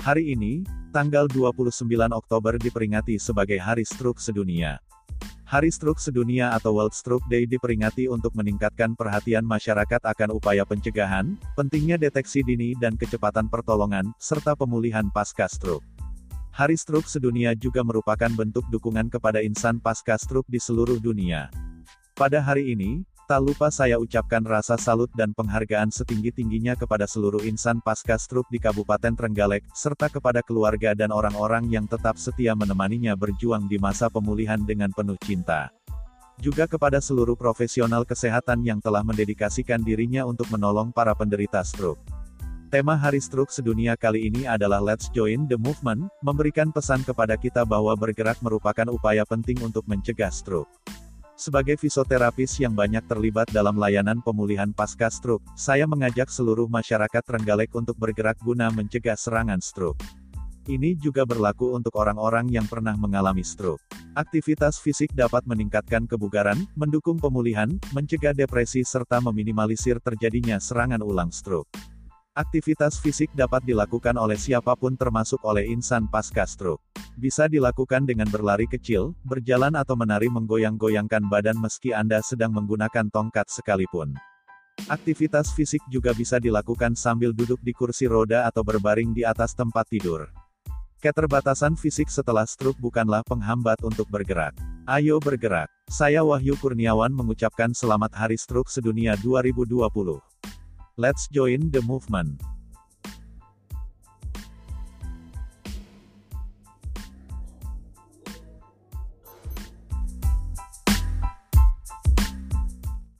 Hari ini, tanggal 29 Oktober diperingati sebagai Hari Stroke Sedunia. Hari Stroke Sedunia atau World Stroke Day diperingati untuk meningkatkan perhatian masyarakat akan upaya pencegahan, pentingnya deteksi dini dan kecepatan pertolongan, serta pemulihan pasca stroke. Hari Stroke Sedunia juga merupakan bentuk dukungan kepada insan pasca stroke di seluruh dunia. Pada hari ini, Tak lupa saya ucapkan rasa salut dan penghargaan setinggi-tingginya kepada seluruh insan pasca stroke di Kabupaten Trenggalek, serta kepada keluarga dan orang-orang yang tetap setia menemaninya berjuang di masa pemulihan dengan penuh cinta. Juga kepada seluruh profesional kesehatan yang telah mendedikasikan dirinya untuk menolong para penderita stroke. Tema Hari Stroke Sedunia kali ini adalah Let's Join the Movement, memberikan pesan kepada kita bahwa bergerak merupakan upaya penting untuk mencegah stroke. Sebagai fisioterapis yang banyak terlibat dalam layanan pemulihan pasca stroke, saya mengajak seluruh masyarakat Trenggalek untuk bergerak guna mencegah serangan stroke. Ini juga berlaku untuk orang-orang yang pernah mengalami stroke. Aktivitas fisik dapat meningkatkan kebugaran, mendukung pemulihan, mencegah depresi serta meminimalisir terjadinya serangan ulang stroke. Aktivitas fisik dapat dilakukan oleh siapa pun termasuk oleh insan pasca stroke. Bisa dilakukan dengan berlari kecil, berjalan atau menari menggoyang-goyangkan badan meski Anda sedang menggunakan tongkat sekalipun. Aktivitas fisik juga bisa dilakukan sambil duduk di kursi roda atau berbaring di atas tempat tidur. Keterbatasan fisik setelah stroke bukanlah penghambat untuk bergerak. Ayo bergerak. Saya Wahyu Kurniawan mengucapkan selamat Hari Stroke Sedunia 2020. Let's join the movement.